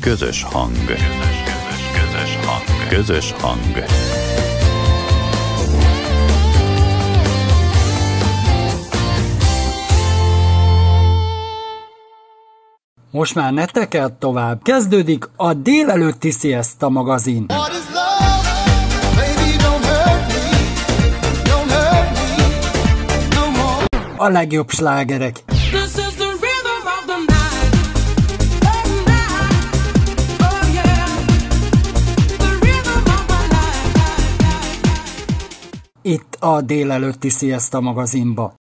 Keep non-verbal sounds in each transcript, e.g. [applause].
Közös hang. Közös, közös, közös hang. Közös hang. Most már ne tekert tovább. Kezdődik a délelőtti Siesta magazin. A legjobb slágerek. Itt a délelőtti Siesta magazinba.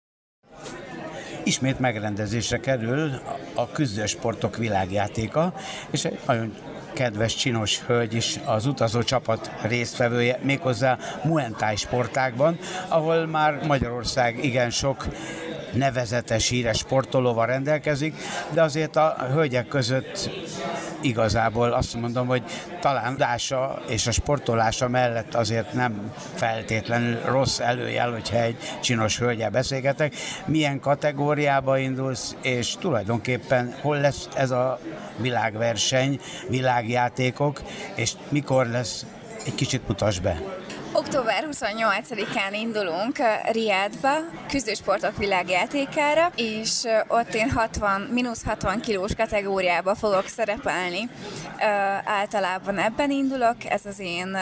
Ismét megrendezésre kerül a küzdősportok világjátéka, és egy nagyon kedves, csinos hölgy is az utazó csapat résztvevője, méghozzá Thai sportákban, ahol már Magyarország igen sok nevezetes, híres sportolóval rendelkezik, de azért a hölgyek között igazából azt mondom, hogy talán dása és a sportolása mellett azért nem feltétlenül rossz előjel, hogyha egy csinos hölgyel beszélgetek. Milyen kategóriába indulsz, és tulajdonképpen hol lesz ez a világverseny, világjátékok, és mikor lesz, egy kicsit mutas be. Október 28-án indulunk Riadba, küzdősportok világjátékára, és ott én 60, mínusz 60 kilós kategóriába fogok szerepelni. Általában ebben indulok, ez az én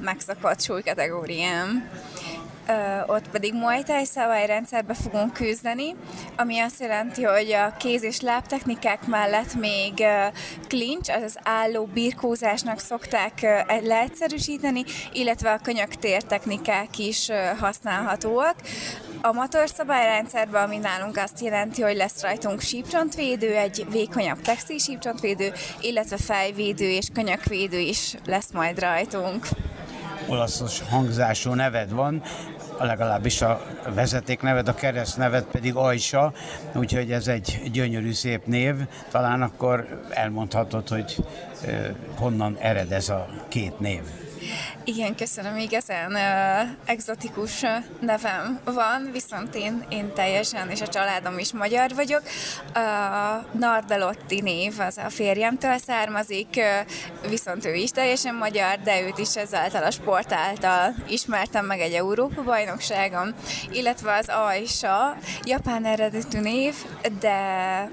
megszakadt súlykategóriám ott pedig Muay Thai szabályrendszerbe fogunk küzdeni, ami azt jelenti, hogy a kéz- és lábtechnikák mellett még clinch, azaz álló birkózásnak szokták leegyszerűsíteni, illetve a könyöktér technikák is használhatóak. Amatőr szabályrendszerben, ami nálunk azt jelenti, hogy lesz rajtunk sípcsontvédő, egy vékonyabb textil sípcsontvédő, illetve fejvédő és könyökvédő is lesz majd rajtunk olaszos hangzású neved van, legalábbis a vezeték neved, a kereszt neved pedig Ajsa, úgyhogy ez egy gyönyörű szép név. Talán akkor elmondhatod, hogy honnan ered ez a két név. Igen, köszönöm, igazán uh, egzotikus nevem van, viszont én, én teljesen, és a családom is magyar vagyok. Uh, Nardelotti név az a férjemtől származik, uh, viszont ő is teljesen magyar, de őt is ezáltal a sport által ismertem meg egy Európa-bajnokságon, illetve az Aisha, japán eredetű név, de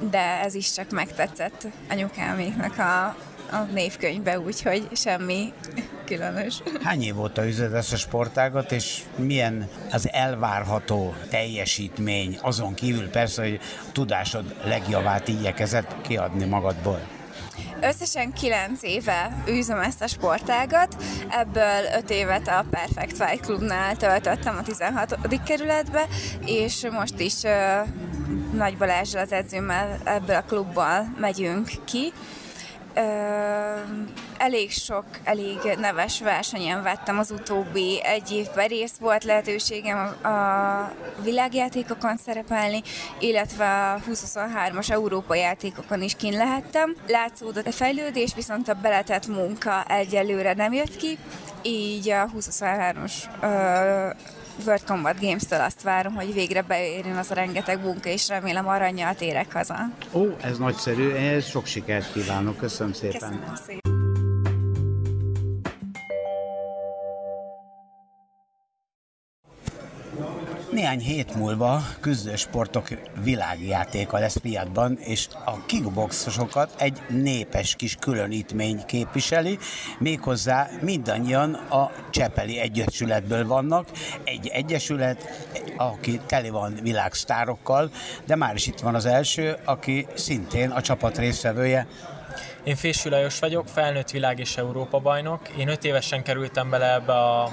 de ez is csak megtetszett anyukáméknak a, a névkönyvbe, úgyhogy semmi különös. Hány év óta ezt a sportágat, és milyen az elvárható teljesítmény, azon kívül persze, hogy a tudásod legjavát igyekezett kiadni magadból? Összesen 9 éve űzöm ezt a sportágat, ebből 5 évet a Perfect Fight Clubnál töltöttem a 16. kerületbe, és most is Nagy Balázsral az edzőmmel ebből a klubból megyünk ki elég sok, elég neves versenyen vettem az utóbbi egy évben rész volt lehetőségem a világjátékokon szerepelni, illetve a 2023-as Európa játékokon is kin lehettem. Látszódott a fejlődés, viszont a beletett munka egyelőre nem jött ki, így a 2023-as World Combat Games-től azt várom, hogy végre beérjön az a rengeteg munka, és remélem aranyjal térek haza. Ó, ez nagyszerű, ehhez sok sikert kívánok, köszönöm szépen. Köszönöm szépen. Néhány hét múlva küzdősportok világjátéka lesz Riadban, és a kickboxosokat egy népes kis különítmény képviseli, méghozzá mindannyian a Csepeli Egyesületből vannak. Egy egyesület, aki tele van világsztárokkal, de már is itt van az első, aki szintén a csapat részvevője, én Fésű Lajos vagyok, felnőtt világ és Európa bajnok. Én öt évesen kerültem bele ebbe a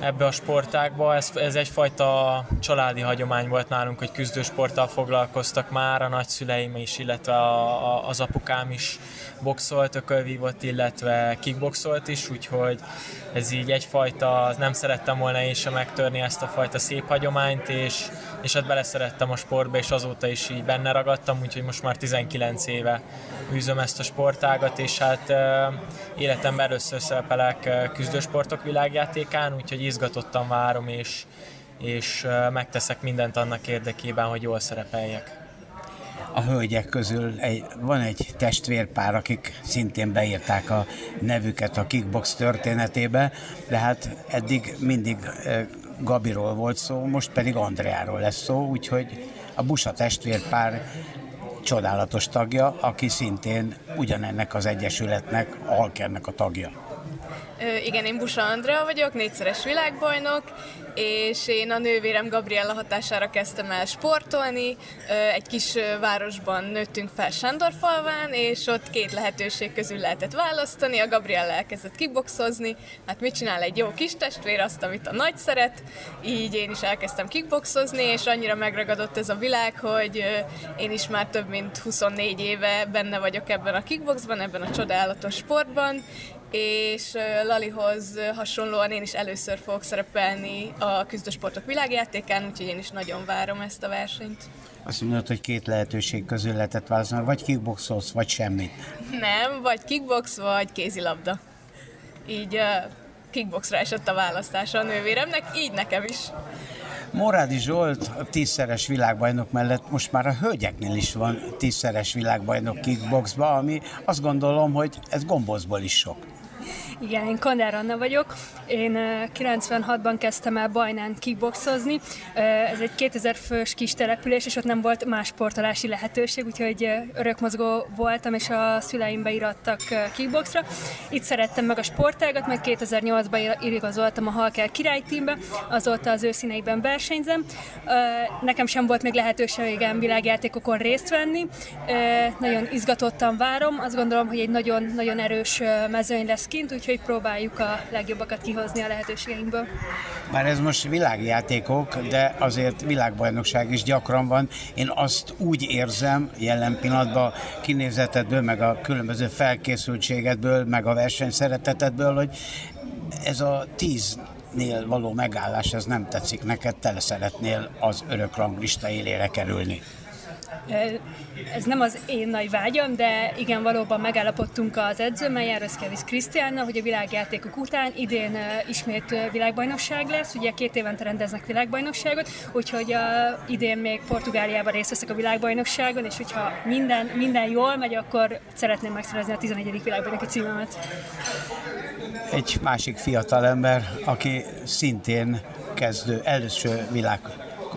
ebbe a sportákba. Ez, ez egyfajta családi hagyomány volt nálunk, hogy küzdősporttal foglalkoztak már, a nagyszüleim is, illetve a, a, az apukám is boxolt, ökölvívott, illetve kickboxolt is, úgyhogy ez így egyfajta, nem szerettem volna én sem megtörni ezt a fajta szép hagyományt, és, és hát beleszerettem a sportba, és azóta is így benne ragadtam, úgyhogy most már 19 éve űzöm ezt a sportágat, és hát életemben először szerepelek küzdősportok világjátékán, úgyhogy izgatottan várom, és, és megteszek mindent annak érdekében, hogy jól szerepeljek. A hölgyek közül egy, van egy testvérpár, akik szintén beírták a nevüket a kickbox történetébe, de hát eddig mindig Gabiról volt szó, most pedig Andreáról lesz szó, úgyhogy a Busa testvérpár csodálatos tagja, aki szintén ugyanennek az egyesületnek, Alkernek a tagja. Igen, én Busa Andrea vagyok, négyszeres világbajnok, és én a nővérem Gabriella hatására kezdtem el sportolni. Egy kis városban nőttünk fel Sándorfalván, és ott két lehetőség közül lehetett választani. A Gabriella elkezdett kickboxozni, hát mit csinál egy jó kis testvér, azt, amit a nagy szeret. Így én is elkezdtem kickboxozni, és annyira megragadott ez a világ, hogy én is már több mint 24 éve benne vagyok ebben a kickboxban, ebben a csodálatos sportban, és Lalihoz hasonlóan én is először fogok szerepelni a küzdősportok világjátékán, úgyhogy én is nagyon várom ezt a versenyt. Azt mondod, hogy két lehetőség közül lehetett válaszolni, vagy kickboxolsz, vagy semmit. Nem, vagy kickbox, vagy kézilabda. Így uh, kickboxra esett a választása a nővéremnek, így nekem is. Morádi Zsolt a tízszeres világbajnok mellett most már a hölgyeknél is van tízszeres világbajnok kickboxba, ami azt gondolom, hogy ez gombozból is sok. Igen, én Kandár Anna vagyok. Én 96-ban kezdtem el Bajnán kickboxozni. Ez egy 2000 fős kis település, és ott nem volt más sportolási lehetőség, úgyhogy örökmozgó voltam, és a szüleim beirattak kickboxra. Itt szerettem meg a sportágat, majd 2008-ban igazoltam a Halker királytímbe, azóta az őszíneiben versenyzem. Nekem sem volt még lehetőségem világjátékokon részt venni. Nagyon izgatottan várom, azt gondolom, hogy egy nagyon-nagyon erős mezőny lesz kint, úgyhogy próbáljuk a legjobbakat kihozni a lehetőségeinkből. Már ez most világjátékok, de azért világbajnokság is gyakran van. Én azt úgy érzem jelen pillanatban kinézetetből, meg a különböző felkészültségedből, meg a versenyszeretetedből, hogy ez a tíz nél való megállás, ez nem tetszik neked, te szeretnél az örök ranglista élére kerülni. Ez nem az én nagy vágyam, de igen, valóban megállapodtunk az edzőmmel, Jaroszkevisz Krisztiánnal, hogy a világjátékok után idén ismét világbajnokság lesz. Ugye két évente rendeznek világbajnokságot, úgyhogy a, idén még Portugáliában részt veszek a világbajnokságon, és hogyha minden, minden jól megy, akkor szeretném megszerezni a 11. világbajnoki címemet. Egy másik fiatal ember, aki szintén kezdő, először világ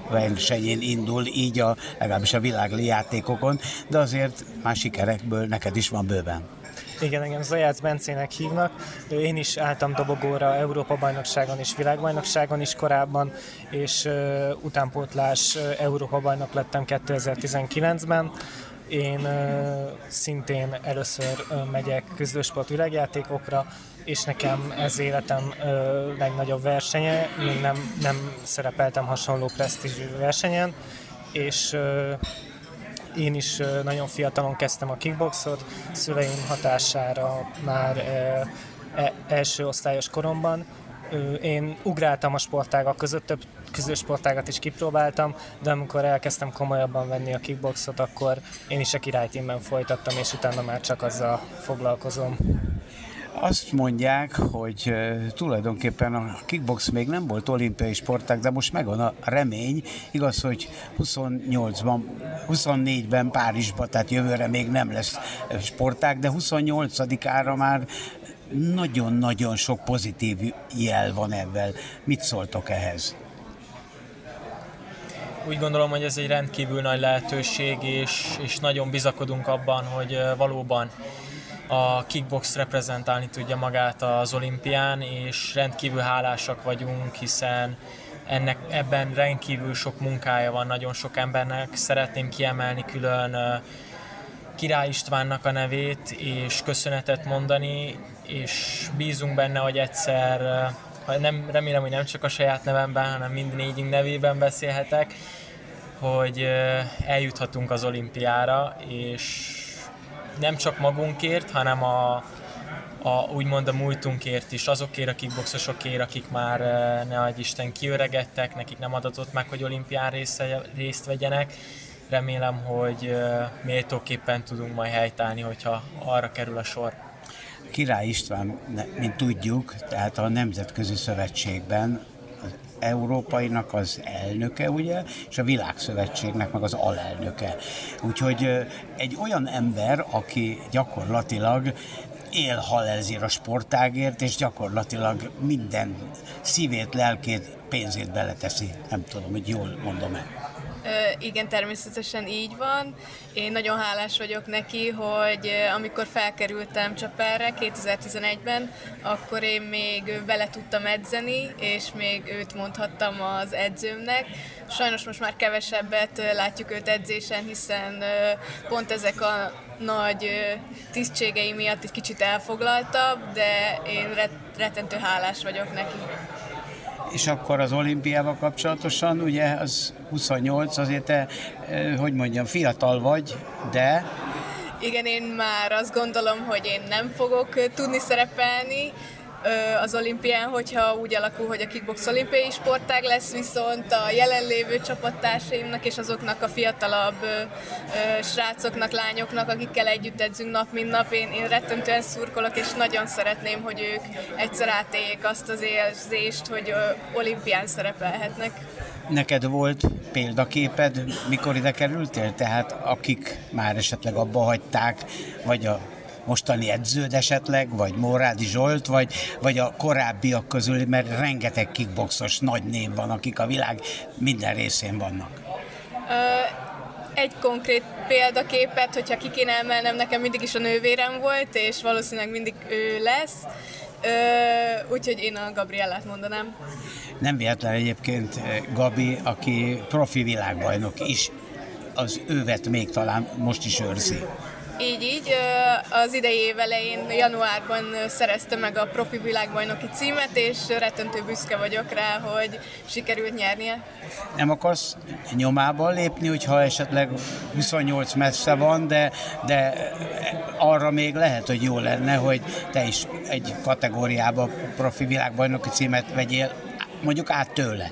versenyén indul, így a, legalábbis a világ játékokon, de azért más sikerekből neked is van bőven. Igen, engem Zajács Bencének hívnak. Én is álltam dobogóra Európa-bajnokságon és világbajnokságon is korábban, és uh, utánpótlás uh, Európa-bajnok lettem 2019-ben. Én szintén először megyek küzdősport világjátékokra, és nekem ez életem legnagyobb versenye, még nem, nem szerepeltem hasonló presztízsű versenyen, és én is nagyon fiatalon kezdtem a kickboxot, szüleim hatására már e, első osztályos koromban. Én ugráltam a sportágak között, több közös sportágat is kipróbáltam, de amikor elkezdtem komolyabban venni a kickboxot, akkor én is a királytímben folytattam, és utána már csak azzal foglalkozom. Azt mondják, hogy tulajdonképpen a kickbox még nem volt olimpiai sportág, de most megvan a remény. Igaz, hogy 28-ban, 24-ben Párizsban, tehát jövőre még nem lesz sportág, de 28-ára már nagyon-nagyon sok pozitív jel van ebben. Mit szóltok ehhez? Úgy gondolom, hogy ez egy rendkívül nagy lehetőség, és, és nagyon bizakodunk abban, hogy valóban a kickbox reprezentálni tudja magát az olimpián, és rendkívül hálásak vagyunk, hiszen ennek, ebben rendkívül sok munkája van nagyon sok embernek. Szeretném kiemelni külön Király Istvánnak a nevét, és köszönetet mondani, és bízunk benne, hogy egyszer, nem, remélem, hogy nem csak a saját nevemben, hanem mind négyünk nevében beszélhetek, hogy eljuthatunk az olimpiára, és nem csak magunkért, hanem a, a, úgymond a múltunkért is, azokért a kickboxosokért, akik már ne adj Isten kiöregettek, nekik nem adatott meg, hogy olimpián részt, részt vegyenek. Remélem, hogy méltóképpen tudunk majd helytállni, hogyha arra kerül a sor. Király István, mint tudjuk, tehát a Nemzetközi Szövetségben Európainak az elnöke, ugye, és a Világszövetségnek meg az alelnöke. Úgyhogy egy olyan ember, aki gyakorlatilag él hal ezért a sportágért, és gyakorlatilag minden szívét, lelkét, pénzét beleteszi. Nem tudom, hogy jól mondom-e. Igen, természetesen így van. Én nagyon hálás vagyok neki, hogy amikor felkerültem Csapelre 2011-ben, akkor én még vele tudtam edzeni, és még őt mondhattam az edzőmnek. Sajnos most már kevesebbet látjuk őt edzésen, hiszen pont ezek a nagy tisztségei miatt egy kicsit elfoglaltabb, de én rettentő hálás vagyok neki és akkor az olimpiával kapcsolatosan, ugye az 28, azért te, hogy mondjam, fiatal vagy, de... Igen, én már azt gondolom, hogy én nem fogok tudni szerepelni, az olimpián, hogyha úgy alakul, hogy a kickbox olimpiai sportág lesz, viszont a jelenlévő csapattársaimnak és azoknak a fiatalabb srácoknak, lányoknak, akikkel együtt edzünk nap, mint nap, én, én rettentően szurkolok, és nagyon szeretném, hogy ők egyszer átéljék azt az érzést, hogy olimpián szerepelhetnek. Neked volt példaképed, mikor ide kerültél? Tehát akik már esetleg abba hagyták, vagy a mostani edződ esetleg, vagy Mórádi Zsolt, vagy, vagy a korábbiak közül, mert rengeteg kickboxos nagy név van, akik a világ minden részén vannak. egy konkrét példaképet, hogyha ki kéne emelnem, nekem mindig is a nővérem volt, és valószínűleg mindig ő lesz. úgyhogy én a Gabriellát mondanám. Nem véletlen egyébként Gabi, aki profi világbajnok is, az ővet még talán most is őrzi. Így, így. Az idei év elején, januárban szerezte meg a profi világbajnoki címet, és rettentő büszke vagyok rá, hogy sikerült nyernie. Nem akarsz nyomában lépni, hogyha esetleg 28 messze van, de, de arra még lehet, hogy jó lenne, hogy te is egy kategóriába profi világbajnoki címet vegyél, mondjuk át tőle.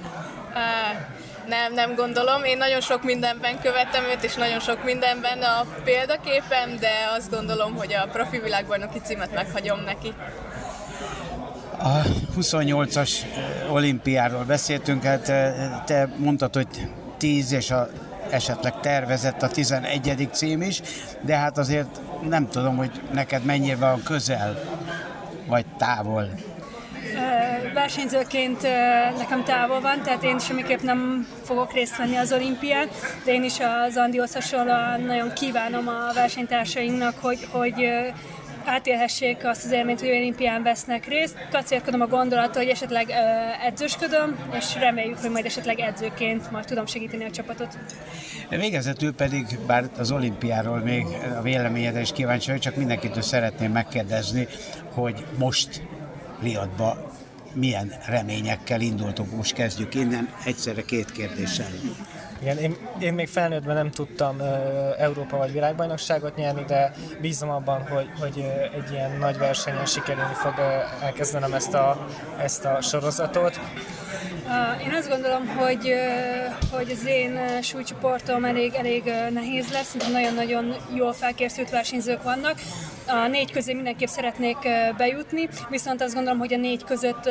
Uh, nem, nem gondolom. Én nagyon sok mindenben követtem őt, és nagyon sok mindenben a példaképem, de azt gondolom, hogy a profi világbajnoki címet meghagyom neki. A 28-as eh, olimpiáról beszéltünk, hát eh, te mondtad, hogy 10 és a esetleg tervezett a 11. cím is, de hát azért nem tudom, hogy neked mennyire van közel, vagy távol versenyzőként nekem távol van, tehát én semmiképp nem fogok részt venni az olimpián, de én is az Andihoz hasonlóan nagyon kívánom a versenytársainknak, hogy, hogy átélhessék azt az élményt, hogy olimpián vesznek részt. Kacérkodom a gondolattal, hogy esetleg uh, edzősködöm, és reméljük, hogy majd esetleg edzőként majd tudom segíteni a csapatot. Végezetül pedig, bár az olimpiáról még a véleményedre is kíváncsi vagyok, csak mindenkitől szeretném megkérdezni, hogy most Riadba milyen reményekkel indultunk. Most kezdjük innen, egyszerre két kérdéssel. Igen, én, én még felnőttben nem tudtam uh, Európa vagy világbajnokságot nyerni, de bízom abban, hogy, hogy uh, egy ilyen nagy versenyen sikerülni fog uh, elkezdenem ezt a, ezt a sorozatot. Én azt gondolom, hogy, hogy az én súlycsoportom elég, elég nehéz lesz, nagyon-nagyon jól felkészült versenyzők vannak. A négy közé mindenképp szeretnék bejutni, viszont azt gondolom, hogy a négy között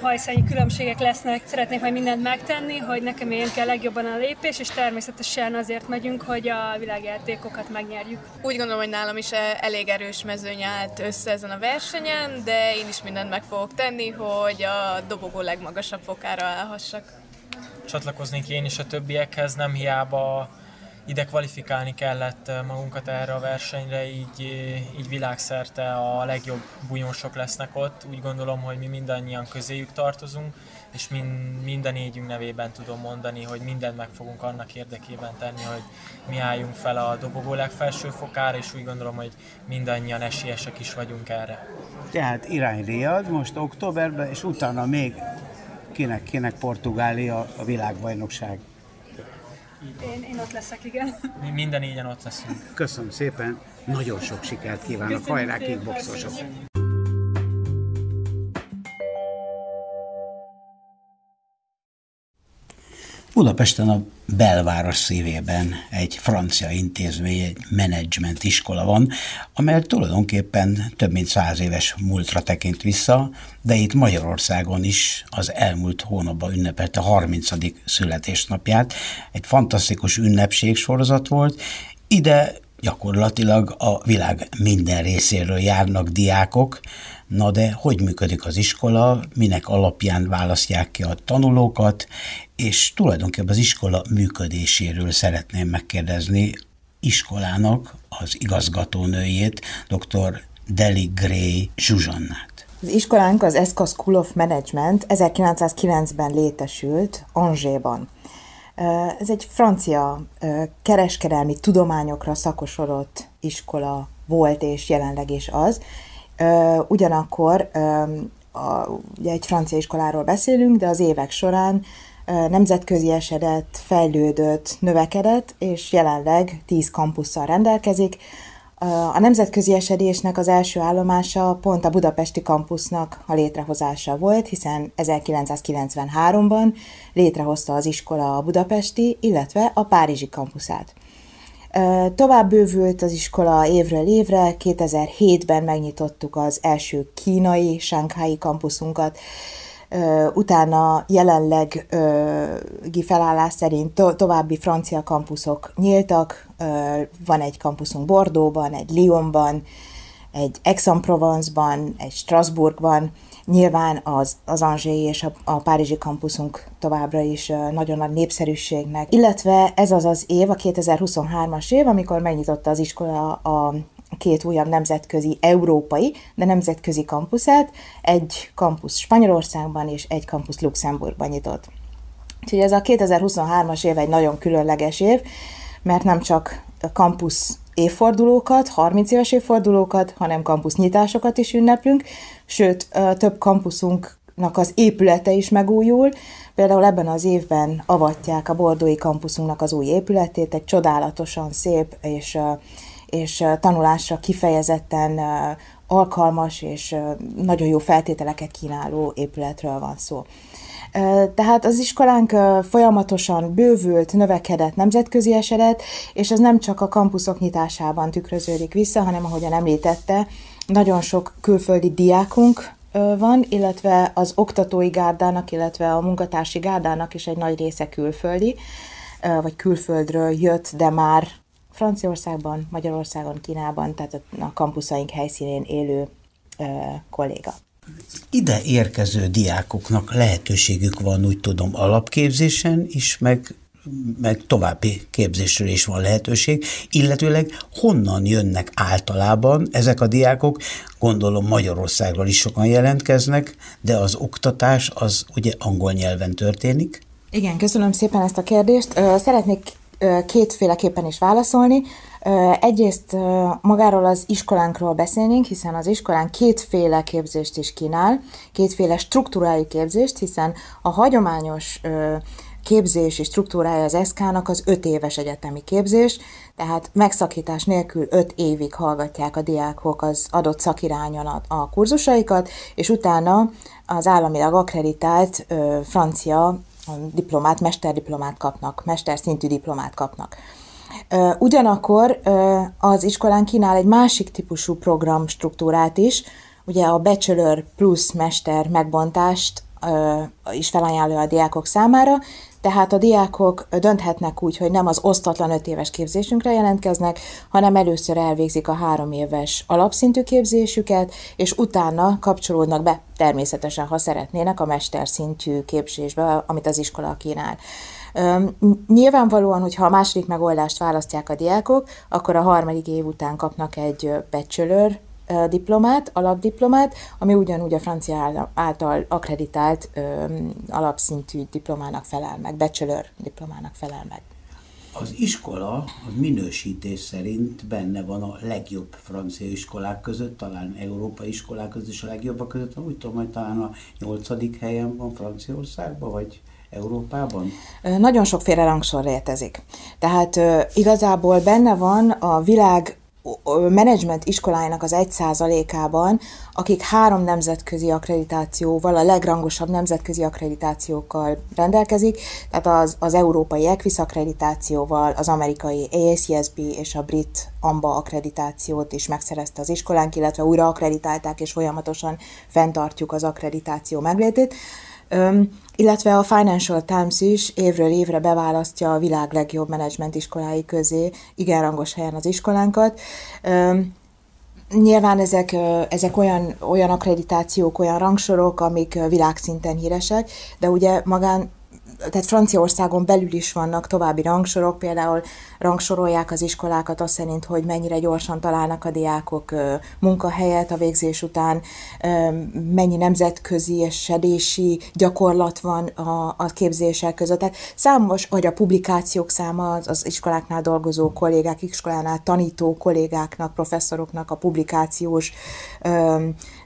hajszányi különbségek lesznek, szeretnék majd mindent megtenni, hogy nekem ilyen kell legjobban a lépés, és természetesen azért megyünk, hogy a világjátékokat megnyerjük. Úgy gondolom, hogy nálam is elég erős mezőny állt össze ezen a versenyen, de én is mindent meg fogok tenni, hogy a dobogó legmagasabb fokára állhassak. Csatlakoznék én is a többiekhez, nem hiába ide kvalifikálni kellett eh, magunkat erre a versenyre, így, eh, így világszerte a legjobb bunyósok lesznek ott. Úgy gondolom, hogy mi mindannyian közéjük tartozunk, és mind, minden négyünk nevében tudom mondani, hogy mindent meg fogunk annak érdekében tenni, hogy mi álljunk fel a dobogó legfelső fokára, és úgy gondolom, hogy mindannyian esélyesek is vagyunk erre. Tehát irány Riad most októberben, és utána még kinek, kinek Portugália a világbajnokság. Én, én ott leszek, igen. Mi minden négyen ott leszünk. Köszönöm szépen, nagyon sok sikert kívánok, hajrá kickboxosok! Budapesten a belváros szívében egy francia intézmény, egy menedzsment iskola van, amely tulajdonképpen több mint száz éves múltra tekint vissza, de itt Magyarországon is az elmúlt hónapban ünnepelte a 30. születésnapját. Egy fantasztikus ünnepségsorozat volt. Ide gyakorlatilag a világ minden részéről járnak diákok, Na de hogy működik az iskola, minek alapján választják ki a tanulókat, és tulajdonképpen az iskola működéséről szeretném megkérdezni iskolának az igazgatónőjét, dr. Deli Gray Zsuzsannát. Az iskolánk az ESCA School of Management 1909-ben létesült Angéban. Ez egy francia kereskedelmi tudományokra szakosodott iskola volt és jelenleg is az, Ugyanakkor ugye egy francia iskoláról beszélünk, de az évek során nemzetközi esedett, fejlődött, növekedett, és jelenleg 10 kampusszal rendelkezik. A nemzetközi esedésnek az első állomása pont a budapesti kampusznak a létrehozása volt, hiszen 1993-ban létrehozta az iskola a budapesti, illetve a párizsi kampuszát. Tovább bővült az iskola évről évre, 2007-ben megnyitottuk az első kínai, sánkhái kampuszunkat, utána jelenleg felállás szerint to- további francia kampuszok nyíltak, van egy kampuszunk Bordeauxban, egy Lyonban, egy Aix-en-Provence-ban, egy Strasbourgban, Nyilván az, az Angers és a, a Párizsi kampuszunk továbbra is nagyon nagy népszerűségnek. Illetve ez az az év, a 2023-as év, amikor megnyitotta az iskola a két újabb nemzetközi, európai, de nemzetközi kampuszát, egy kampusz Spanyolországban és egy kampusz Luxemburgban nyitott. Úgyhogy ez a 2023-as év egy nagyon különleges év, mert nem csak kampusz évfordulókat, 30 éves évfordulókat, hanem kampusz is ünneplünk, sőt, több kampuszunknak az épülete is megújul. Például ebben az évben avatják a bordói kampuszunknak az új épületét, egy csodálatosan szép és, és tanulásra kifejezetten alkalmas és nagyon jó feltételeket kínáló épületről van szó. Tehát az iskolánk folyamatosan bővült, növekedett, nemzetközi esedett, és ez nem csak a kampuszok nyitásában tükröződik vissza, hanem ahogyan említette, nagyon sok külföldi diákunk van, illetve az oktatói gárdának, illetve a munkatársi gárdának is egy nagy része külföldi, vagy külföldről jött, de már Franciaországban, Magyarországon, Kínában, tehát a kampuszaink helyszínén élő kolléga. Ide érkező diákoknak lehetőségük van, úgy tudom, alapképzésen is, meg meg további képzésről is van lehetőség, illetőleg honnan jönnek általában ezek a diákok, gondolom Magyarországról is sokan jelentkeznek, de az oktatás az ugye angol nyelven történik. Igen, köszönöm szépen ezt a kérdést. Szeretnék kétféleképpen is válaszolni. Egyrészt magáról az iskolánkról beszélnénk, hiszen az iskolán kétféle képzést is kínál, kétféle struktúrájú képzést, hiszen a hagyományos képzési struktúrája az SK-nak az öt éves egyetemi képzés, tehát megszakítás nélkül öt évig hallgatják a diákok az adott szakirányon a, a kurzusaikat, és utána az államilag akreditált ö, francia diplomát, mesterdiplomát kapnak, mesterszintű diplomát kapnak. Ugyanakkor az iskolán kínál egy másik típusú program struktúrát is, ugye a Bachelor plus Mester megbontást is felajánlja a diákok számára, tehát a diákok dönthetnek úgy, hogy nem az osztatlan öt éves képzésünkre jelentkeznek, hanem először elvégzik a három éves alapszintű képzésüket, és utána kapcsolódnak be, természetesen, ha szeretnének, a mesterszintű képzésbe, amit az iskola kínál. Nyilvánvalóan, hogyha a második megoldást választják a diákok, akkor a harmadik év után kapnak egy bachelor diplomát, alapdiplomát, ami ugyanúgy a francia által akreditált ö, alapszintű diplomának felel meg, bachelor diplomának felel meg. Az iskola az minősítés szerint benne van a legjobb francia iskolák között, talán európai iskolák között is a legjobbak között, úgy tudom, hogy talán a nyolcadik helyen van Franciaországban, vagy Európában? Nagyon sokféle rangsor létezik. Tehát igazából benne van a világ menedzsment iskolájának az egy százalékában, akik három nemzetközi akkreditációval, a legrangosabb nemzetközi akkreditációkkal rendelkezik, tehát az, az európai Equis akkreditációval, az amerikai ASCSB és a brit AMBA akkreditációt is megszerezte az iskolánk, illetve újra akkreditálták, és folyamatosan fenntartjuk az akkreditáció meglétét illetve a Financial Times is évről évre beválasztja a világ legjobb menedzsment iskolái közé, igen rangos helyen az iskolánkat. Nyilván ezek, ezek olyan, olyan akkreditációk, olyan rangsorok, amik világszinten híresek, de ugye magán tehát Franciaországon belül is vannak további rangsorok, például rangsorolják az iskolákat azt szerint, hogy mennyire gyorsan találnak a diákok munkahelyet a végzés után, mennyi nemzetközi és sedési gyakorlat van a, a képzések között. Tehát számos, vagy a publikációk száma az, az iskoláknál dolgozó kollégák, iskolánál tanító kollégáknak, professzoroknak a publikációs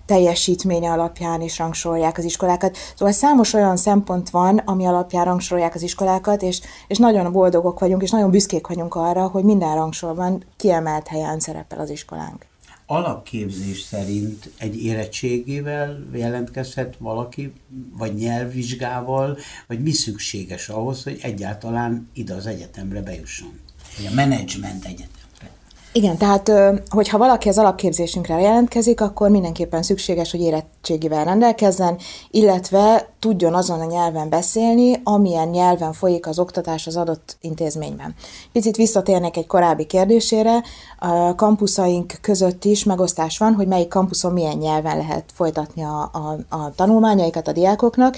teljesítménye alapján is rangsorolják az iskolákat. Szóval számos olyan szempont van, ami alapján rangsorolják az iskolákat, és, és nagyon boldogok vagyunk, és nagyon büszkék vagyunk arra, hogy minden rangsorban kiemelt helyen szerepel az iskolánk. Alapképzés szerint egy érettségével jelentkezhet valaki, vagy nyelvvizsgával, vagy mi szükséges ahhoz, hogy egyáltalán ide az egyetemre bejusson? A menedzsment egyetem. Igen, tehát hogyha valaki az alapképzésünkre jelentkezik, akkor mindenképpen szükséges, hogy érettségivel rendelkezzen, illetve tudjon azon a nyelven beszélni, amilyen nyelven folyik az oktatás az adott intézményben. Picit visszatérnék egy korábbi kérdésére, a kampuszaink között is megosztás van, hogy melyik kampuszon milyen nyelven lehet folytatni a, a, a tanulmányaikat a diákoknak.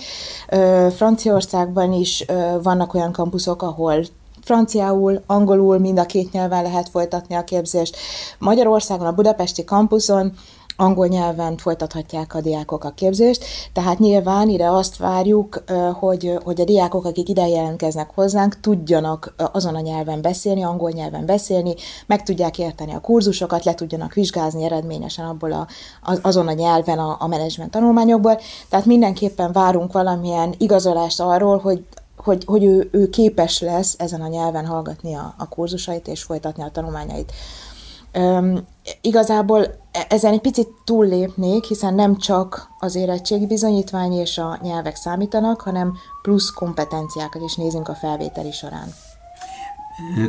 Franciaországban is vannak olyan kampuszok, ahol franciául, angolul, mind a két nyelven lehet folytatni a képzést. Magyarországon a budapesti kampuszon angol nyelven folytathatják a diákok a képzést, tehát nyilván ide azt várjuk, hogy, hogy a diákok, akik ide jelentkeznek hozzánk, tudjanak azon a nyelven beszélni, angol nyelven beszélni, meg tudják érteni a kurzusokat, le tudjanak vizsgázni eredményesen abból a, azon a nyelven a, a menedzsment tanulmányokból. Tehát mindenképpen várunk valamilyen igazolást arról, hogy hogy, hogy ő, ő képes lesz ezen a nyelven hallgatni a, a kurzusait és folytatni a tanulmányait. Üm, igazából e, ezen egy picit túllépnék, hiszen nem csak az érettségi bizonyítvány és a nyelvek számítanak, hanem plusz kompetenciákat is nézünk a felvételi során.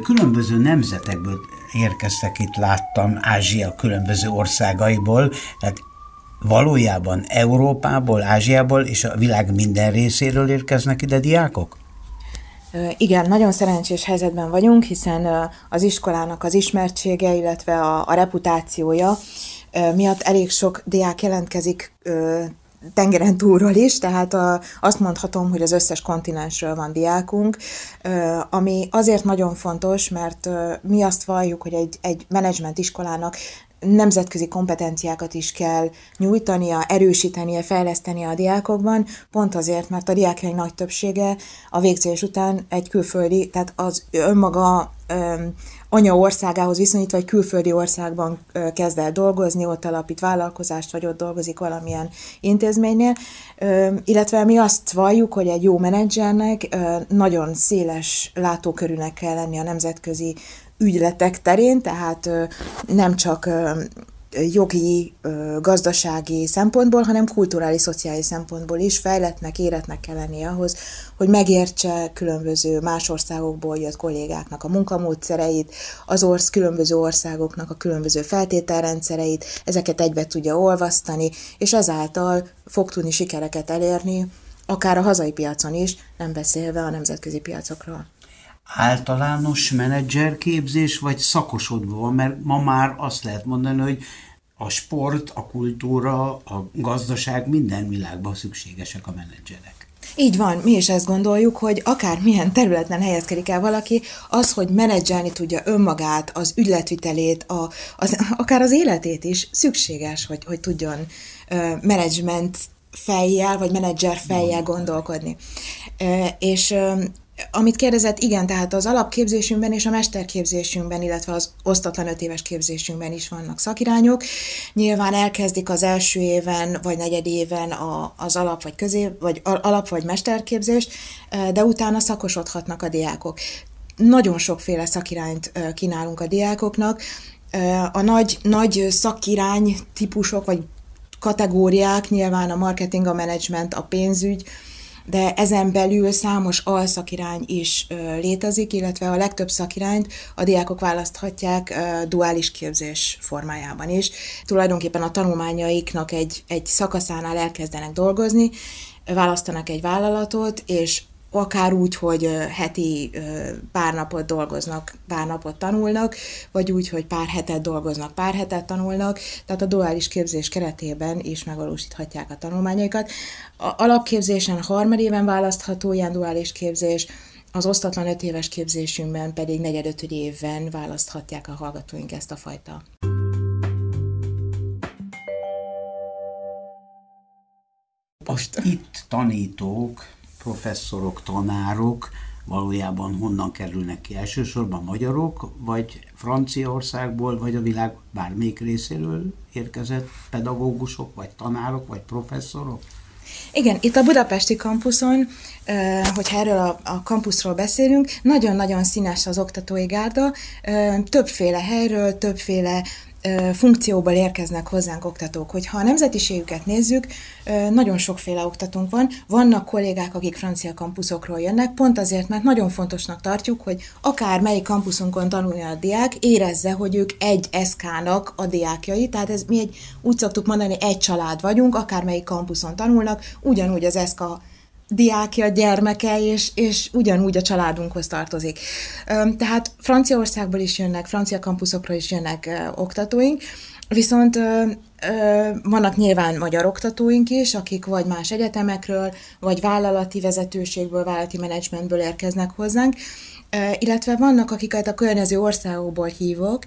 Különböző nemzetekből érkeztek itt, láttam, Ázsia különböző országaiból, tehát valójában Európából, Ázsiából és a világ minden részéről érkeznek ide diákok? Igen, nagyon szerencsés helyzetben vagyunk, hiszen az iskolának az ismertsége, illetve a, a reputációja miatt elég sok diák jelentkezik tengeren túlról is, tehát a, azt mondhatom, hogy az összes kontinensről van diákunk, ami azért nagyon fontos, mert mi azt valljuk, hogy egy, egy menedzsment iskolának nemzetközi kompetenciákat is kell nyújtania, erősítenie, fejlesztenie a diákokban, pont azért, mert a diákjaink nagy többsége a végzés után egy külföldi, tehát az önmaga anya országához viszonyítva egy külföldi országban kezd el dolgozni, ott alapít vállalkozást, vagy ott dolgozik valamilyen intézménynél, illetve mi azt valljuk, hogy egy jó menedzsernek nagyon széles látókörűnek kell lenni a nemzetközi ügyletek terén, tehát nem csak jogi, gazdasági szempontból, hanem kulturális, szociális szempontból is fejletnek, éretnek kell lenni ahhoz, hogy megértse különböző más országokból jött kollégáknak a munkamódszereit, az orsz, különböző országoknak a különböző feltételrendszereit, ezeket egybe tudja olvasztani, és ezáltal fog tudni sikereket elérni, akár a hazai piacon is, nem beszélve a nemzetközi piacokról általános menedzserképzés, vagy szakosodva van, mert ma már azt lehet mondani, hogy a sport, a kultúra, a gazdaság minden világban szükségesek a menedzserek. Így van, mi is ezt gondoljuk, hogy akár milyen területen helyezkedik el valaki, az, hogy menedzselni tudja önmagát, az ügyletvitelét, a, az, akár az életét is szükséges, hogy, hogy tudjon uh, menedzsment fejjel, vagy menedzser fejjel gondolkodni. És amit kérdezett, igen, tehát az alapképzésünkben és a mesterképzésünkben, illetve az osztatlan öt éves képzésünkben is vannak szakirányok. Nyilván elkezdik az első éven vagy negyed éven a, az alap vagy közé, vagy alap vagy mesterképzést, de utána szakosodhatnak a diákok. Nagyon sokféle szakirányt kínálunk a diákoknak, A nagy, nagy szakirány típusok, vagy kategóriák, nyilván a marketing, a menedzsment, a pénzügy, de ezen belül számos alszakirány is létezik, illetve a legtöbb szakirányt a diákok választhatják duális képzés formájában is. Tulajdonképpen a tanulmányaiknak egy, egy szakaszánál elkezdenek dolgozni, választanak egy vállalatot, és akár úgy, hogy heti pár napot dolgoznak, pár napot tanulnak, vagy úgy, hogy pár hetet dolgoznak, pár hetet tanulnak, tehát a duális képzés keretében is megvalósíthatják a tanulmányaikat. A alapképzésen harmadéven választható ilyen duális képzés, az osztatlan öt éves képzésünkben pedig negyedöt évben választhatják a hallgatóink ezt a fajta. Most itt tanítók professzorok, tanárok valójában honnan kerülnek ki? Elsősorban magyarok, vagy Franciaországból, vagy a világ bármelyik részéről érkezett pedagógusok, vagy tanárok, vagy professzorok? Igen, itt a budapesti kampuszon, hogyha erről a, a kampuszról beszélünk, nagyon-nagyon színes az oktatói gárda, többféle helyről, többféle funkcióból érkeznek hozzánk oktatók. Hogyha a nemzetiségüket nézzük, nagyon sokféle oktatónk van. Vannak kollégák, akik francia kampuszokról jönnek, pont azért, mert nagyon fontosnak tartjuk, hogy akár melyik kampuszunkon tanulja a diák, érezze, hogy ők egy SK-nak a diákjai, tehát ez mi egy, úgy szoktuk mondani, egy család vagyunk, akár melyik kampuszon tanulnak, ugyanúgy az SK diákja, gyermeke, és, és ugyanúgy a családunkhoz tartozik. Tehát Franciaországból is jönnek, francia kampuszokról is jönnek oktatóink, viszont vannak nyilván magyar oktatóink is, akik vagy más egyetemekről, vagy vállalati vezetőségből, vállalati menedzsmentből érkeznek hozzánk, illetve vannak, akiket a környező országokból hívok,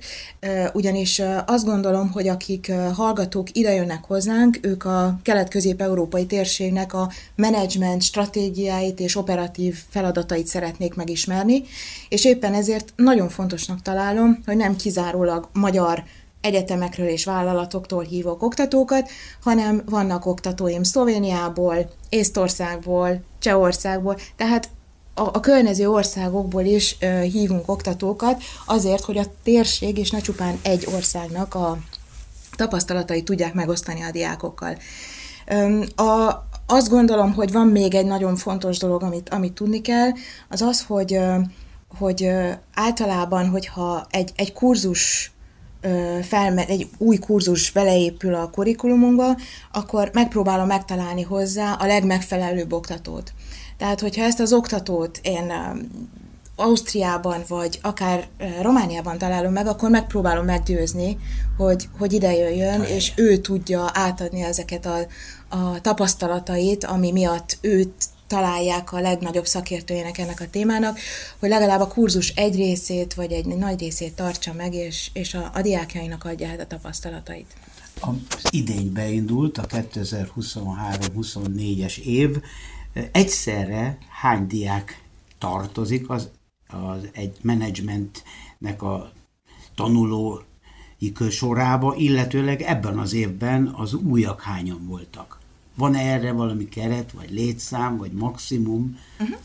ugyanis azt gondolom, hogy akik hallgatók idejönnek hozzánk, ők a kelet-közép-európai térségnek a menedzsment stratégiáit és operatív feladatait szeretnék megismerni, és éppen ezért nagyon fontosnak találom, hogy nem kizárólag magyar egyetemekről és vállalatoktól hívok oktatókat, hanem vannak oktatóim Szlovéniából, Észtországból, Csehországból, tehát a, a környező országokból is ö, hívunk oktatókat, azért, hogy a térség és ne csupán egy országnak a tapasztalatai tudják megosztani a diákokkal. Ö, a, azt gondolom, hogy van még egy nagyon fontos dolog, amit, amit tudni kell, az az, hogy, hogy általában, hogyha egy, egy kurzus felmer, egy új kurzus beleépül a kurikulumunkba, akkor megpróbálom megtalálni hozzá a legmegfelelőbb oktatót. Tehát, hogyha ezt az oktatót én Ausztriában, vagy akár Romániában találom meg, akkor megpróbálom meggyőzni, hogy, hogy ide jöjjön, és ő tudja átadni ezeket a, a tapasztalatait, ami miatt őt találják a legnagyobb szakértőjének ennek a témának, hogy legalább a kurzus egy részét, vagy egy nagy részét tartsa meg, és, és a, a diákjainak adja el a tapasztalatait. Az idény beindult, a 2023-24-es év, Egyszerre hány diák tartozik az, az egy menedzsmentnek a tanuló sorába, illetőleg ebben az évben az újak hányan voltak? Van erre valami keret, vagy létszám, vagy maximum? Uh-huh.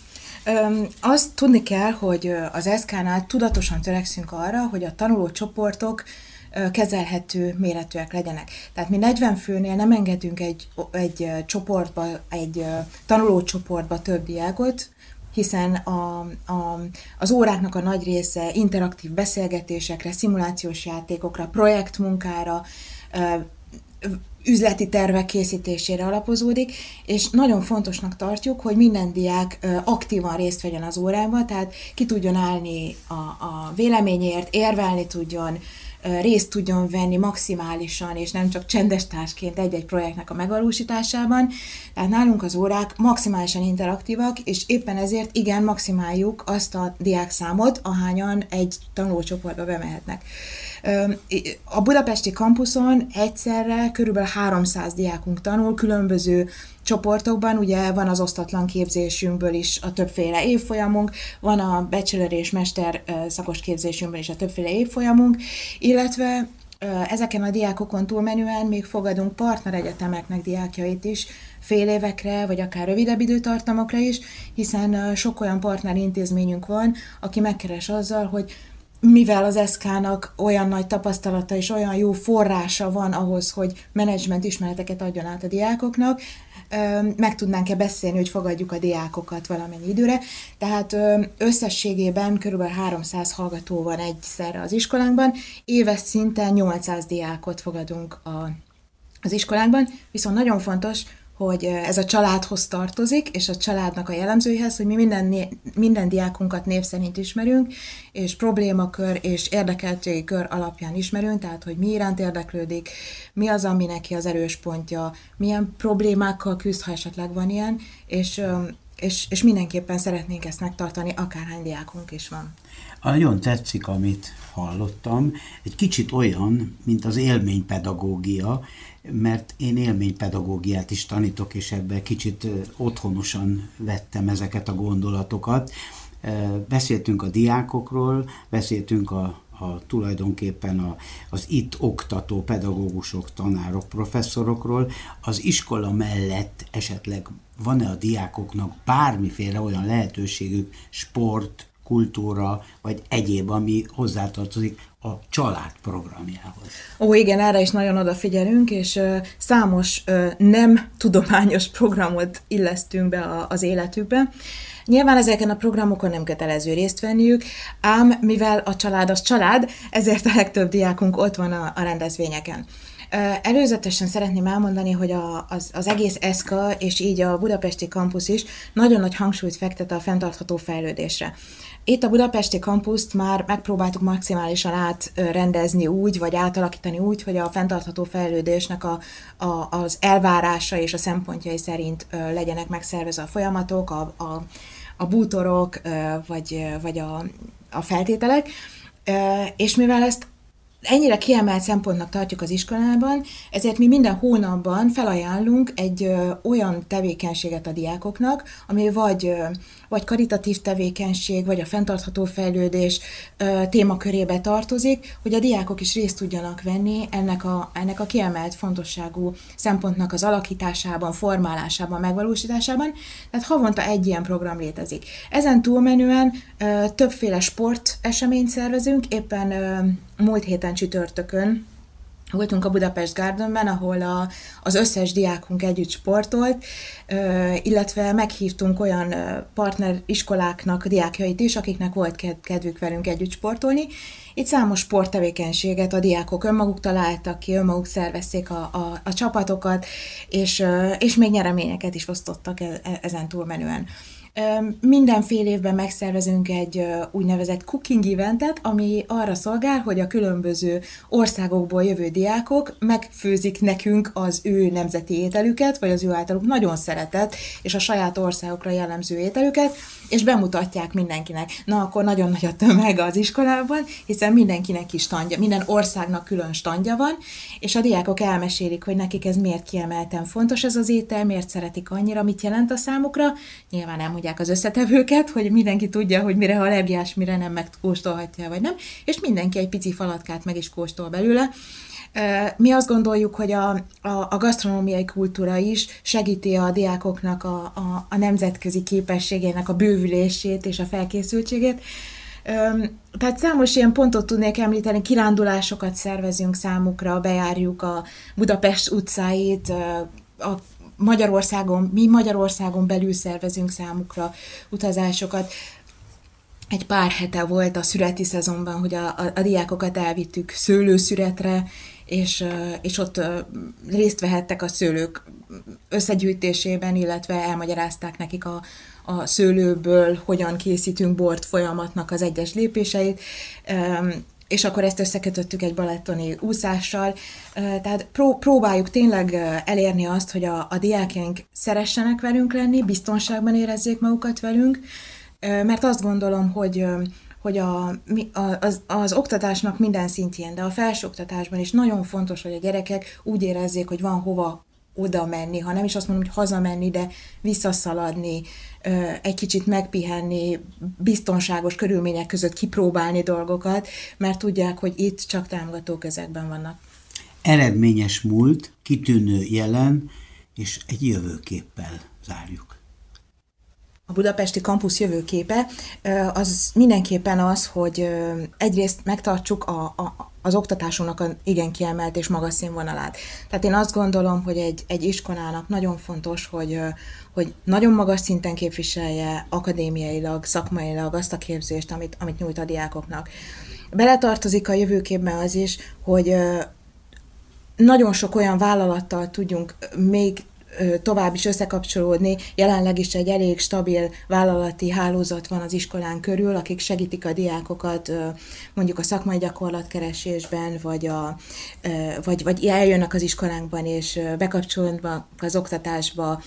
Öm, azt tudni kell, hogy az SK-nál tudatosan törekszünk arra, hogy a tanuló csoportok kezelhető méretűek legyenek. Tehát mi 40 főnél nem engedünk egy, egy csoportba, egy tanulócsoportba több diákot, hiszen a, a, az óráknak a nagy része interaktív beszélgetésekre, szimulációs játékokra, projektmunkára, üzleti tervek készítésére alapozódik, és nagyon fontosnak tartjuk, hogy minden diák aktívan részt vegyen az órában, tehát ki tudjon állni a, a véleményért, érvelni tudjon, részt tudjon venni maximálisan, és nem csak csendes társként egy-egy projektnek a megvalósításában. Tehát nálunk az órák maximálisan interaktívak, és éppen ezért igen, maximáljuk azt a diákszámot, ahányan egy tanulócsoportba bemehetnek. A budapesti kampuszon egyszerre körülbelül 300 diákunk tanul különböző csoportokban, ugye van az osztatlan képzésünkből is a többféle évfolyamunk, van a bachelor és mester szakos képzésünkből is a többféle évfolyamunk, illetve ezeken a diákokon túlmenően még fogadunk partneregyetemeknek diákjait is, fél évekre, vagy akár rövidebb időtartamokra is, hiszen sok olyan partnerintézményünk van, aki megkeres azzal, hogy mivel az SK-nak olyan nagy tapasztalata és olyan jó forrása van ahhoz, hogy menedzsment ismereteket adjon át a diákoknak, meg tudnánk-e beszélni, hogy fogadjuk a diákokat valamennyi időre. Tehát összességében kb. 300 hallgató van egyszerre az iskolánkban, éves szinten 800 diákot fogadunk a, az iskolánkban, viszont nagyon fontos, hogy ez a családhoz tartozik, és a családnak a jellemzőihez, hogy mi minden, minden diákunkat név szerint ismerünk, és problémakör és érdekeltségi kör alapján ismerünk, tehát hogy mi iránt érdeklődik, mi az, ami neki az erős pontja, milyen problémákkal küzd, ha esetleg van ilyen, és, és, és mindenképpen szeretnénk ezt megtartani, akárhány diákunk is van. Nagyon tetszik, amit hallottam. Egy kicsit olyan, mint az élménypedagógia, mert én élménypedagógiát is tanítok, és ebbe kicsit otthonosan vettem ezeket a gondolatokat. Beszéltünk a diákokról, beszéltünk a, a tulajdonképpen a, az itt oktató pedagógusok, tanárok, professzorokról. Az iskola mellett esetleg van-e a diákoknak bármiféle olyan lehetőségük, sport, kultúra, vagy egyéb, ami hozzátartozik a család programjához. Ó, igen, erre is nagyon odafigyelünk, és számos nem tudományos programot illesztünk be az életükbe. Nyilván ezeken a programokon nem kötelező részt venniük, ám mivel a család az család, ezért a legtöbb diákunk ott van a, a rendezvényeken. Előzetesen szeretném elmondani, hogy a, az, az egész ESZKA és így a budapesti kampusz is nagyon nagy hangsúlyt fektet a fenntartható fejlődésre. Itt a budapesti kampuszt már megpróbáltuk maximálisan átrendezni úgy, vagy átalakítani úgy, hogy a fenntartható fejlődésnek a, a, az elvárása és a szempontjai szerint legyenek megszervezve a folyamatok, a, a, a bútorok, vagy, vagy a, a feltételek. És mivel ezt ennyire kiemelt szempontnak tartjuk az iskolában, ezért mi minden hónapban felajánlunk egy olyan tevékenységet a diákoknak, ami vagy, vagy karitatív tevékenység, vagy a fenntartható fejlődés témakörébe tartozik, hogy a diákok is részt tudjanak venni ennek a, ennek a kiemelt fontosságú szempontnak az alakításában, formálásában, megvalósításában. Tehát havonta egy ilyen program létezik. Ezen túlmenően többféle sport eseményt szervezünk, éppen múlt héten csütörtökön voltunk a Budapest Gardenben, ahol a, az összes diákunk együtt sportolt, illetve meghívtunk olyan partner iskoláknak diákjait is, akiknek volt kedvük velünk együtt sportolni. Itt számos sporttevékenységet a diákok önmaguk találtak ki, önmaguk szervezték a, a, a csapatokat, és, és még nyereményeket is osztottak e, e, ezen túlmenően. Minden fél évben megszervezünk egy úgynevezett cooking eventet, ami arra szolgál, hogy a különböző országokból jövő diákok megfőzik nekünk az ő nemzeti ételüket, vagy az ő általuk nagyon szeretett, és a saját országokra jellemző ételüket, és bemutatják mindenkinek. Na, akkor nagyon nagy a tömeg az iskolában, hiszen mindenkinek is standja, minden országnak külön standja van, és a diákok elmesélik, hogy nekik ez miért kiemelten fontos ez az étel, miért szeretik annyira, mit jelent a számukra. Nyilván elmondják az összetevőket, hogy mindenki tudja, hogy mire allergiás, mire nem megkóstolhatja, vagy nem, és mindenki egy pici falatkát meg is kóstol belőle. Mi azt gondoljuk, hogy a, a, a gasztronómiai kultúra is segíti a diákoknak a, a, a nemzetközi képességének a bővülését és a felkészültségét. Tehát számos ilyen pontot tudnék említeni, kirándulásokat szervezünk számukra, bejárjuk a Budapest utcáit, a Magyarországon, mi Magyarországon belül szervezünk számukra utazásokat. Egy pár hete volt a szüreti szezonban, hogy a, a, a diákokat elvittük szőlőszüretre, és, és ott részt vehettek a szőlők összegyűjtésében, illetve elmagyarázták nekik a, a szőlőből hogyan készítünk bort folyamatnak az egyes lépéseit, és akkor ezt összekötöttük egy balettoni úszással. Tehát pró- próbáljuk tényleg elérni azt, hogy a, a diákjaink szeressenek velünk lenni, biztonságban érezzék magukat velünk, mert azt gondolom, hogy hogy a, az, az oktatásnak minden szintjén, de a felsőoktatásban is nagyon fontos, hogy a gyerekek úgy érezzék, hogy van hova oda menni, ha nem is azt mondom, hogy hazamenni, de visszaszaladni, egy kicsit megpihenni, biztonságos körülmények között kipróbálni dolgokat, mert tudják, hogy itt csak támogató közegben vannak. Eredményes múlt, kitűnő jelen, és egy jövőképpel zárjuk. A budapesti kampusz jövőképe az mindenképpen az, hogy egyrészt megtartsuk a, a, az oktatásunknak a igen kiemelt és magas színvonalát. Tehát én azt gondolom, hogy egy, egy iskolának nagyon fontos, hogy, hogy nagyon magas szinten képviselje akadémiailag, szakmailag azt a képzést, amit, amit nyújt a diákoknak. Beletartozik a jövőképben az is, hogy nagyon sok olyan vállalattal tudjunk még tovább is összekapcsolódni. Jelenleg is egy elég stabil vállalati hálózat van az iskolán körül, akik segítik a diákokat mondjuk a szakmai gyakorlatkeresésben, vagy, a, vagy, vagy eljönnek az iskolánkban, és bekapcsolódnak az oktatásba,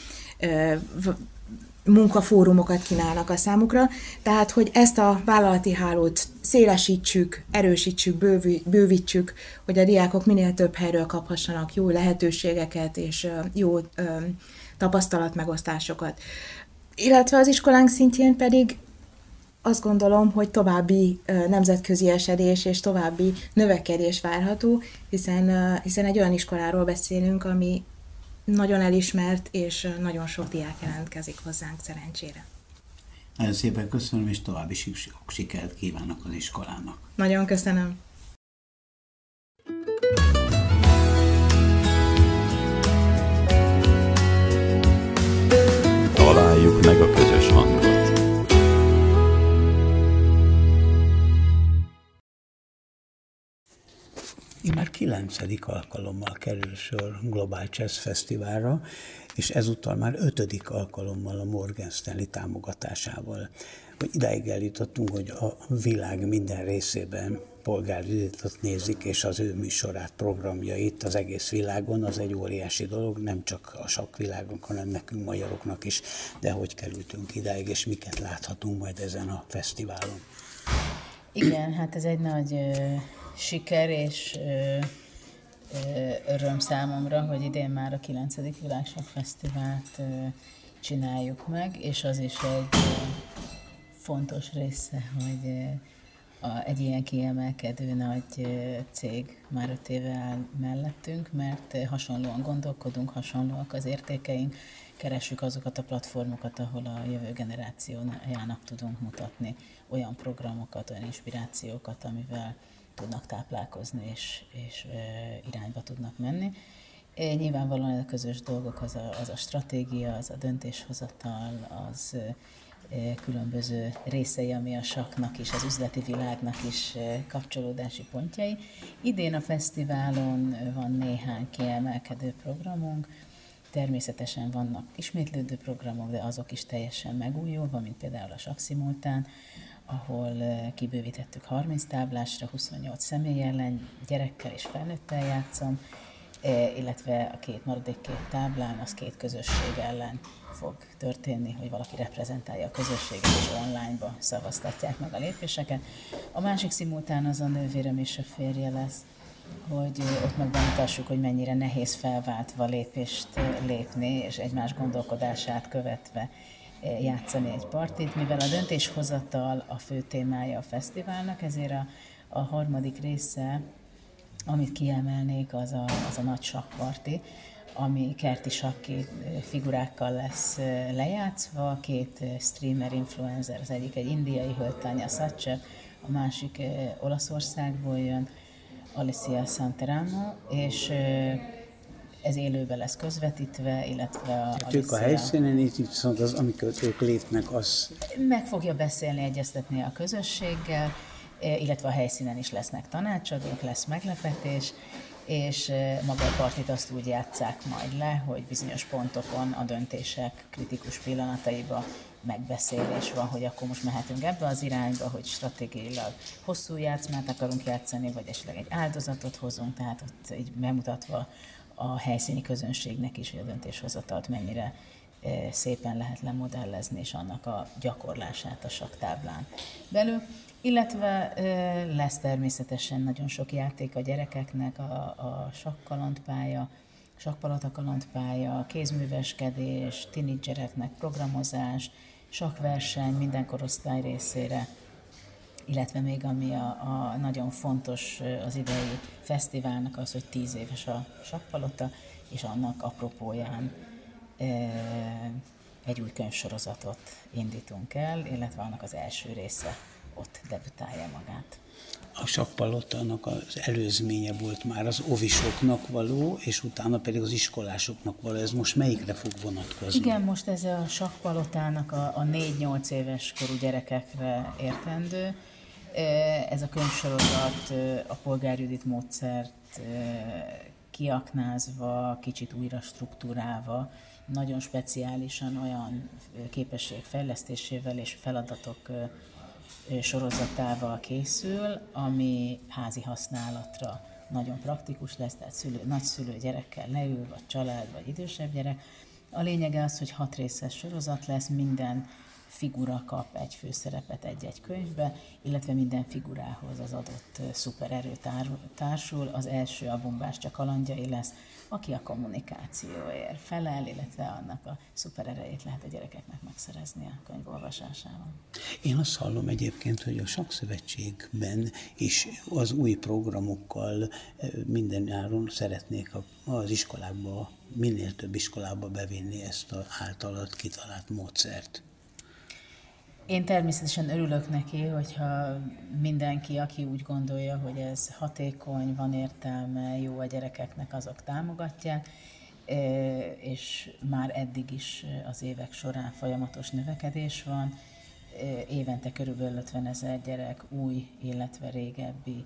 munkafórumokat kínálnak a számukra, tehát hogy ezt a vállalati hálót szélesítsük, erősítsük, bővítsük, hogy a diákok minél több helyről kaphassanak jó lehetőségeket és jó tapasztalatmegosztásokat. Illetve az iskolánk szintjén pedig azt gondolom, hogy további nemzetközi esedés és további növekedés várható, hiszen, hiszen egy olyan iskoláról beszélünk, ami nagyon elismert, és nagyon sok diák jelentkezik hozzánk szerencsére. Nagyon szépen köszönöm, és további sikert kívánok az iskolának. Nagyon köszönöm. Én már kilencedik alkalommal kerül sor Global Jazz Fesztiválra, és ezúttal már ötödik alkalommal a Morgan Stanley támogatásával. Hogy idáig eljutottunk, hogy a világ minden részében polgárvizitot nézik, és az ő műsorát, programjait az egész világon, az egy óriási dolog, nem csak a sok világon, hanem nekünk magyaroknak is, de hogy kerültünk idáig, és miket láthatunk majd ezen a fesztiválon. Igen, hát ez egy nagy siker és ö, ö, öröm számomra, hogy idén már a 9. Világság Fesztivált ö, csináljuk meg, és az is egy ö, fontos része, hogy ö, a, egy ilyen kiemelkedő nagy cég már öt éve áll mellettünk, mert hasonlóan gondolkodunk, hasonlóak az értékeink, keressük azokat a platformokat, ahol a jövő generációjának tudunk mutatni olyan programokat, olyan inspirációkat, amivel tudnak táplálkozni és, és irányba tudnak menni. Nyilvánvalóan a közös dolgok az a, az a stratégia, az a döntéshozatal, az különböző részei, ami a saknak is, az üzleti világnak is kapcsolódási pontjai. Idén a fesztiválon van néhány kiemelkedő programunk, Természetesen vannak ismétlődő programok, de azok is teljesen megújulva, mint például a Sakszimultán, ahol kibővítettük 30 táblásra, 28 személy ellen, gyerekkel és felnőttel játszom, illetve a két maradék két táblán az két közösség ellen fog történni, hogy valaki reprezentálja a közösséget, és online-ba szavaztatják meg a lépéseket. A másik szimultán az a nővérem és a férje lesz, hogy ott megbemutassuk, hogy mennyire nehéz felváltva lépést lépni, és egymás gondolkodását követve játszani egy partit, mivel a döntéshozatal a fő témája a fesztiválnak, ezért a, a harmadik része, amit kiemelnék, az a, az a nagy sakparti, ami kerti sakki figurákkal lesz lejátszva, két streamer influencer, az egyik egy indiai hölgy, Tanya Satcher, a másik Olaszországból jön, Alicia Santeramo, és ez élőben lesz közvetítve, illetve a... Tehát ők a helyszínen, itt viszont az, amikor ők lépnek, az... Meg fogja beszélni, egyeztetni a közösséggel, e, illetve a helyszínen is lesznek tanácsadók, lesz meglepetés, és e, maga a partit azt úgy játszák majd le, hogy bizonyos pontokon a döntések kritikus pillanataiba megbeszélés van, hogy akkor most mehetünk ebbe az irányba, hogy stratégiailag hosszú játszmát akarunk játszani, vagy esetleg egy áldozatot hozunk, tehát ott így bemutatva a helyszíni közönségnek is, hogy a döntéshozatalt mennyire szépen lehet lemodellezni, és annak a gyakorlását a saktáblán belül. Illetve lesz természetesen nagyon sok játék a gyerekeknek, a, a sakkalandpálya, sakpalota kézműveskedés, tinédzsereknek programozás, sakverseny minden korosztály részére, illetve még ami a, a nagyon fontos az idei fesztiválnak az, hogy tíz éves a sakkpalota, és annak apropóján egy új könyvsorozatot indítunk el, illetve annak az első része ott debütálja magát. A sakkpalotának az előzménye volt már az ovisoknak való, és utána pedig az iskolásoknak való. Ez most melyikre fog vonatkozni? Igen, most ez a sakkpalotának a, a 4-8 éves korú gyerekekre értendő. Ez a könyvsorozat a polgárjudit módszert kiaknázva, kicsit újra struktúrálva, nagyon speciálisan olyan képesség fejlesztésével és feladatok sorozatával készül, ami házi használatra nagyon praktikus lesz, tehát szülő, nagyszülő gyerekkel leül, vagy család, vagy idősebb gyerek. A lényege az, hogy hat részes sorozat lesz, minden figura kap egy főszerepet egy-egy könyvbe, illetve minden figurához az adott szupererő társul. Az első a bombás kalandjai lesz, aki a kommunikációért felel, illetve annak a szupererejét lehet a gyerekeknek megszerezni a könyv olvasásával. Én azt hallom egyébként, hogy a Sakszövetségben is az új programokkal minden nyáron szeretnék az iskolákba, minél több iskolába bevinni ezt az általad kitalált módszert. Én természetesen örülök neki, hogyha mindenki, aki úgy gondolja, hogy ez hatékony, van értelme, jó a gyerekeknek, azok támogatják, és már eddig is az évek során folyamatos növekedés van. Évente körülbelül 50 ezer gyerek új, illetve régebbi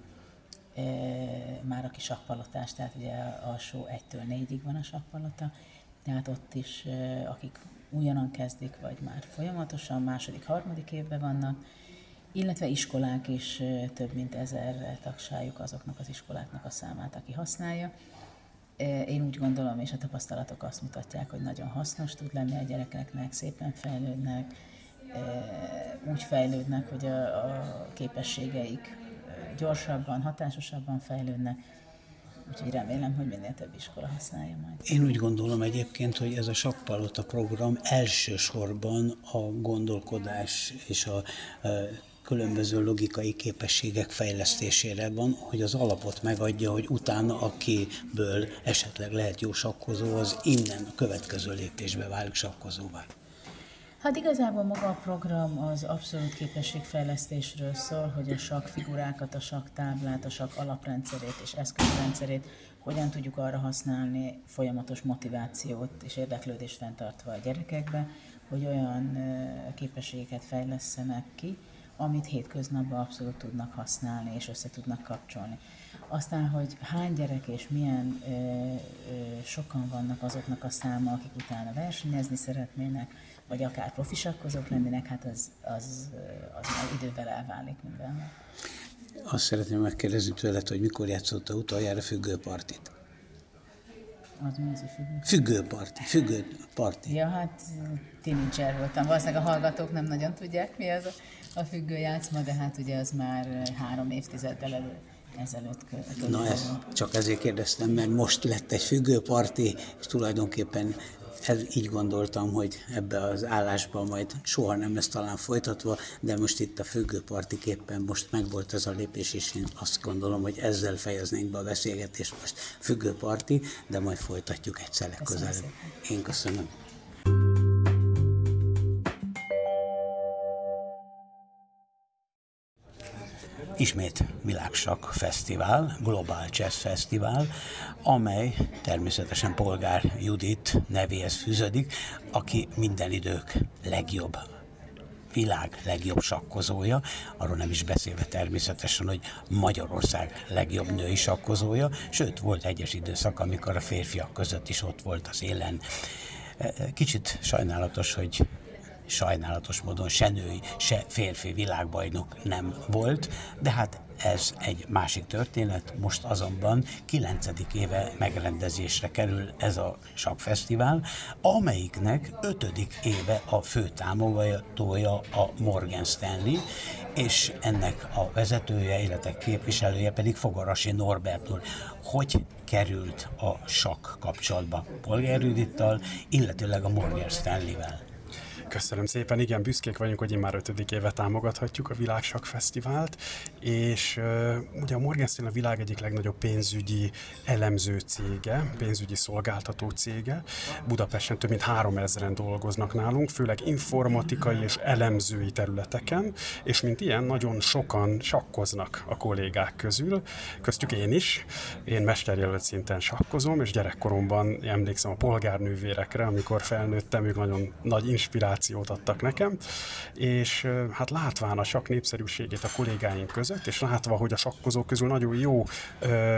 már a kis sakkpalotás, tehát ugye alsó 1-től 4-ig van a sakkpalota, tehát ott is, akik újonnan kezdik, vagy már folyamatosan második, harmadik évben vannak, illetve iskolák is több mint ezer tagságjuk azoknak az iskoláknak a számát, aki használja. Én úgy gondolom, és a tapasztalatok azt mutatják, hogy nagyon hasznos tud lenni a gyerekeknek, szépen fejlődnek, úgy fejlődnek, hogy a, a képességeik gyorsabban, hatásosabban fejlődnek, Úgyhogy remélem, hogy minél több iskola használja majd. Én úgy gondolom egyébként, hogy ez a sakkpalota program elsősorban a gondolkodás és a, a különböző logikai képességek fejlesztésére van, hogy az alapot megadja, hogy utána akiből esetleg lehet jó sakkozó, az innen a következő lépésbe válik sakkozóvá. Hát igazából maga a program az abszolút képességfejlesztésről szól, hogy a sakk figurákat, a sakk táblát, a sakk alaprendszerét és eszközrendszerét hogyan tudjuk arra használni folyamatos motivációt és érdeklődést fenntartva a gyerekekbe, hogy olyan képességeket fejlesztenek ki, amit hétköznapban abszolút tudnak használni és össze tudnak kapcsolni. Aztán, hogy hány gyerek és milyen ö, ö, sokan vannak azoknak a száma, akik utána versenyezni szeretnének, vagy akár profisakkozók lennének, hát az, az, az már idővel elválik minden. Azt szeretném megkérdezni tőled, hogy mikor játszotta utoljára függőpartit? Az mi az a függő? Függőparti, függőparti. Ja, hát tinédzser voltam. Valószínűleg a hallgatók nem nagyon tudják, mi az a, a függő játszma, de hát ugye az már három évtizeddel elő ezelőtt Na, ez, csak ezért kérdeztem, mert most lett egy függőparti, és tulajdonképpen ez, így gondoltam, hogy ebbe az állásba majd soha nem lesz talán folytatva, de most itt a függőpartiképpen most megvolt ez a lépés, és én azt gondolom, hogy ezzel fejeznénk be a beszélgetést most függőparti, de majd folytatjuk egyszer legközelebb. Én köszönöm. Ismét Világsak Fesztivál, Global Jazz Fesztivál, amely természetesen Polgár Judit nevéhez fűződik, aki minden idők legjobb világ legjobb sakkozója, arról nem is beszélve természetesen, hogy Magyarország legjobb női sakkozója, sőt, volt egyes időszak, amikor a férfiak között is ott volt az élen. Kicsit sajnálatos, hogy sajnálatos módon se női, se férfi világbajnok nem volt, de hát ez egy másik történet, most azonban 9. éve megrendezésre kerül ez a sakfesztivál, amelyiknek 5. éve a fő támogatója a Morgan Stanley, és ennek a vezetője, illetve képviselője pedig Fogarasi Norbert úr. Hogy került a sakk kapcsolatba Polgár illetőleg a Morgan Stanley-vel? Köszönöm szépen, igen, büszkék vagyunk, hogy már ötödik éve támogathatjuk a Világsak Fesztivált, és uh, ugye a Morgenstern a világ egyik legnagyobb pénzügyi elemző cége, pénzügyi szolgáltató cége. Budapesten több mint 3000-en dolgoznak nálunk, főleg informatikai és elemzői területeken, és mint ilyen nagyon sokan sakkoznak a kollégák közül, köztük én is. Én mesterjelölt szinten sakkozom, és gyerekkoromban emlékszem a polgárnővérekre, amikor felnőttem, ők nagyon nagy inspirációt adtak nekem, és hát látván a sakk népszerűségét a kollégáink között, és látva, hogy a sakkozók közül nagyon jó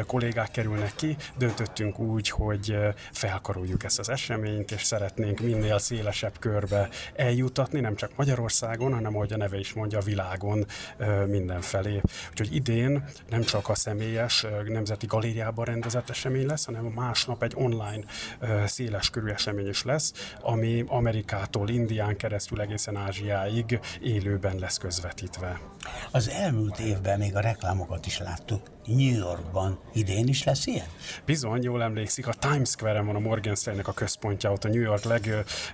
kollégák kerülnek ki, döntöttünk úgy, hogy felkaroljuk ezt az eseményt, és szeretnénk minél szélesebb körbe eljutatni, nem csak Magyarországon, hanem ahogy a neve is mondja, a világon mindenfelé. Úgyhogy idén nem csak a személyes Nemzeti Galériában rendezett esemény lesz, hanem másnap egy online széles körű esemény is lesz, ami Amerikától, Indián keresztül egészen Ázsiáig élőben lesz közvetítve. Az elmúlt évben még a reklámokat is láttuk. New Yorkban idén is lesz ilyen? Bizony, jól emlékszik, a Times Square-en van a Morgan Stanley-nek a központja, ott a New York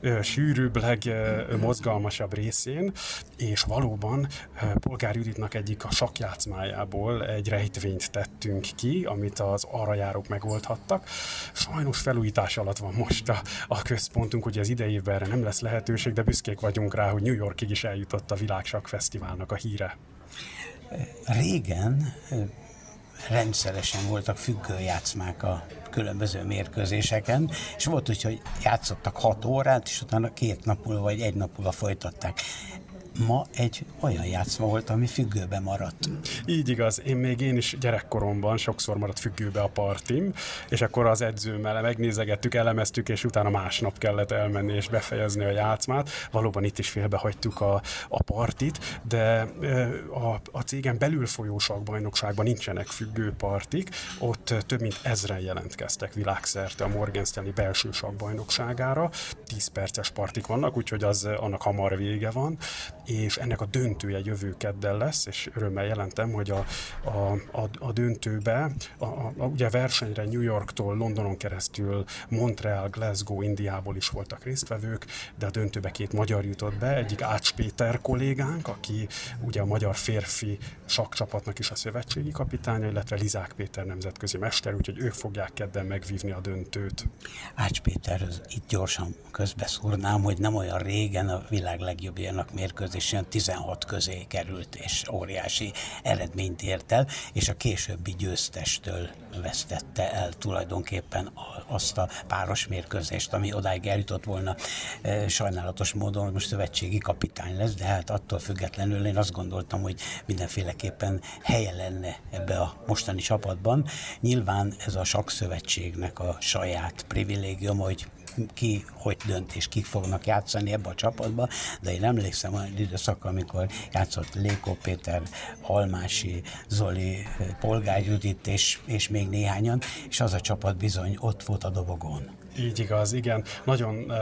legsűrűbb, legmozgalmasabb részén, és valóban Polgár Juditnak egyik a sakjátszmájából egy rejtvényt tettünk ki, amit az arra járók megoldhattak. Sajnos felújítás alatt van most a, a központunk, ugye az idei évben erre nem lesz lehetőség, de büszkék vagyunk rá, hogy New Yorkig is eljutott a Világsak Fesztiválnak a híre. Régen rendszeresen voltak függőjátszmák a különböző mérkőzéseken, és volt úgy, hogy játszottak hat órát, és utána két nap múlva vagy egy nap múlva folytatták ma egy olyan játszma volt, ami függőbe maradt. Így igaz, én még én is gyerekkoromban sokszor maradt függőbe a partim, és akkor az edzőmmel megnézegettük, elemeztük, és utána másnap kellett elmenni és befejezni a játszmát. Valóban itt is félbehagytuk a, a partit, de a, a cégen belül folyó bajnokságban nincsenek függő partik, ott több mint ezren jelentkeztek világszerte a Morgan Stanley belső sakbajnokságára. 10 perces partik vannak, úgyhogy az annak hamar vége van, és ennek a döntője jövő keddel lesz, és örömmel jelentem, hogy a, a, a, a döntőbe, a, a, a, ugye versenyre New Yorktól, Londonon keresztül, Montreal, Glasgow, Indiából is voltak résztvevők, de a döntőbe két magyar jutott be, egyik Ács Péter kollégánk, aki ugye a magyar férfi sakcsapatnak is a szövetségi kapitánya, illetve Lizák Péter nemzetközi mester, úgyhogy ők fogják kedden megvívni a döntőt. Ács Péter, itt gyorsan közbeszúrnám, hogy nem olyan régen a világ legjobbjának mérkőzés mérkőzésen 16 közé került, és óriási eredményt ért el, és a későbbi győztestől vesztette el tulajdonképpen azt a páros mérkőzést, ami odáig eljutott volna. E, sajnálatos módon, hogy most szövetségi kapitány lesz, de hát attól függetlenül én azt gondoltam, hogy mindenféleképpen helye lenne ebbe a mostani csapatban. Nyilván ez a sakszövetségnek a saját privilégium, hogy ki hogy dönt és kik fognak játszani ebbe a csapatba, de én emlékszem olyan időszak, amikor játszott Léko Péter, Almási, Zoli, Polgár Judit és, és még néhányan, és az a csapat bizony ott volt a dobogón. Így igaz, igen. Nagyon uh,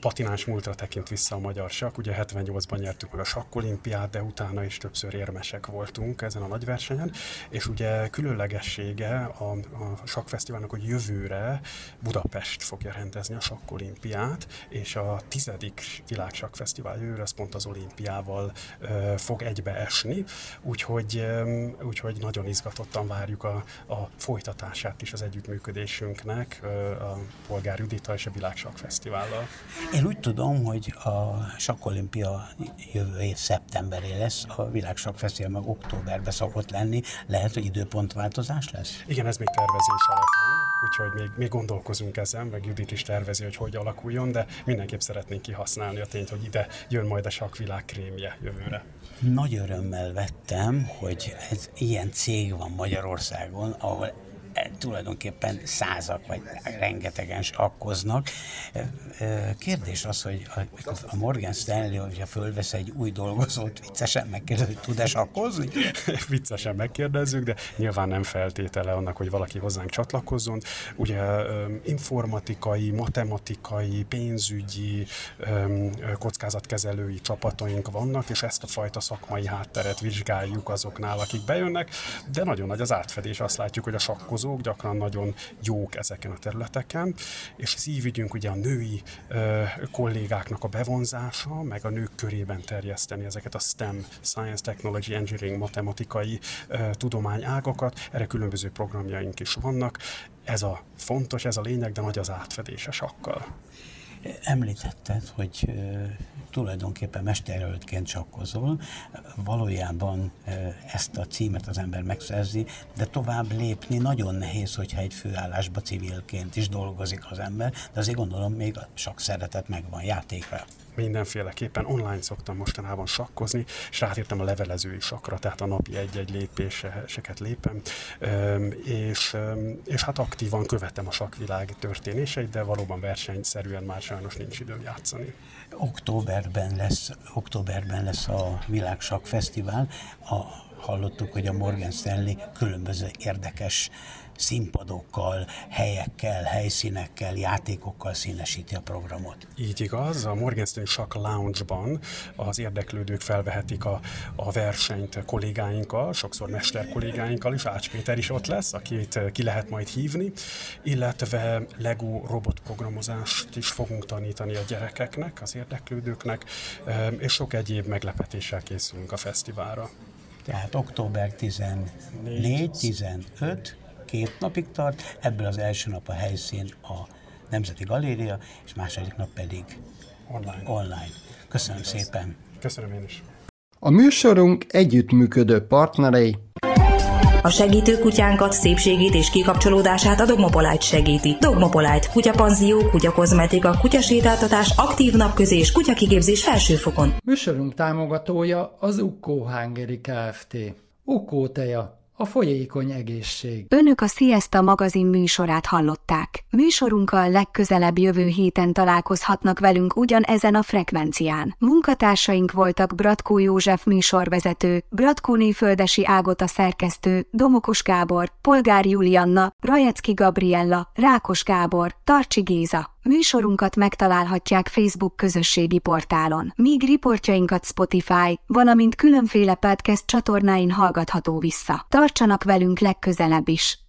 patináns múltra tekint vissza a magyar sakk. Ugye 78-ban nyertük meg a sakkolimpiát, de utána is többször érmesek voltunk ezen a nagy versenyen. És ugye különlegessége a, a sakkfesztiválnak, hogy jövőre Budapest fogja rendezni a sakkolimpiát, és a tizedik világsakkfesztivál jövőre, ez pont az olimpiával uh, fog egybe esni. Úgyhogy, um, úgyhogy nagyon izgatottan várjuk a, a folytatását is az együttműködésünknek uh, a Bolgár Judita és a Világsak Fesztivállal. Én úgy tudom, hogy a Sakkolimpia jövő év szeptemberé lesz, a Világsak Fesztivál meg októberben szokott lenni. Lehet, hogy időpontváltozás lesz? Igen, ez még tervezés alatt van, úgyhogy még, még gondolkozunk ezen, meg Judit is tervezi, hogy hogy alakuljon, de mindenképp szeretnénk kihasználni a tényt, hogy ide jön majd a sakvilág krémje jövőre. Nagy örömmel vettem, hogy ez ilyen cég van Magyarországon, ahol tulajdonképpen százak, vagy rengetegen akkoznak. Kérdés az, hogy a Morgan Stanley, hogyha fölvesz egy új dolgozót, viccesen megkérdezi, hogy tud-e sakkozni? [laughs] viccesen megkérdezzük, de nyilván nem feltétele annak, hogy valaki hozzánk csatlakozzon. Ugye informatikai, matematikai, pénzügyi, kockázatkezelői csapataink vannak, és ezt a fajta szakmai hátteret vizsgáljuk azoknál, akik bejönnek, de nagyon nagy az átfedés. Azt látjuk, hogy a sakkozó vállalkozók, gyakran nagyon jók ezeken a területeken, és szívügyünk ugye a női ö, kollégáknak a bevonzása, meg a nők körében terjeszteni ezeket a STEM, Science, Technology, Engineering, matematikai ö, tudományágakat, erre különböző programjaink is vannak. Ez a fontos, ez a lényeg, de nagy az átfedése sakkal. Említetted, hogy tulajdonképpen mesterjelöltként csakkozol, valójában ezt a címet az ember megszerzi, de tovább lépni nagyon nehéz, hogyha egy főállásba civilként is dolgozik az ember, de azért gondolom még sok szeretet megvan játékra mindenféleképpen online szoktam mostanában sakkozni, és rátértem a levelezői sakra, tehát a napi egy-egy lépéseket lépem, és, és hát aktívan követem a sakvilág történéseit, de valóban versenyszerűen már sajnos nincs időm játszani. Októberben lesz, októberben lesz a Világsak Fesztivál, a, hallottuk, hogy a Morgan Stanley különböző érdekes színpadokkal, helyekkel, helyszínekkel, játékokkal színesíti a programot. Így igaz, a Morgan Stanley Shock Lounge-ban az érdeklődők felvehetik a, a versenyt kollégáinkkal, sokszor mester kollégáinkkal is, Ács Péter is ott lesz, akit ki lehet majd hívni, illetve Lego robotprogramozást is fogunk tanítani a gyerekeknek, az érdeklődőknek, és sok egyéb meglepetéssel készülünk a fesztiválra. Tehát október 14-15, két napig tart, ebből az első nap a helyszín a Nemzeti Galéria, és második nap pedig online. online. Köszönöm Igaz. szépen! Köszönöm én is! A műsorunk együttműködő partnerei a segítő kutyánkat, szépségét és kikapcsolódását a Dogmopolite segíti. Dogmopolite, kutyapanzió, kutyakozmetika, kutyasétáltatás, aktív napközés, kutyakigépzés felsőfokon. Műsorunk támogatója az Ukkó Hungary Kft. Ukkó teja, a folyékony egészség. Önök a Siesta magazin műsorát hallották. Műsorunkkal legközelebb jövő héten találkozhatnak velünk ugyanezen a frekvencián. Munkatársaink voltak Bratkó József műsorvezető, Bratkóné Földesi Ágota szerkesztő, Domokos Gábor, Polgár Julianna, Rajecki Gabriella, Rákos Gábor, Tarcsi Géza. Műsorunkat megtalálhatják Facebook közösségi portálon, míg riportjainkat Spotify, valamint különféle podcast csatornáin hallgatható vissza. Tartsanak velünk legközelebb is!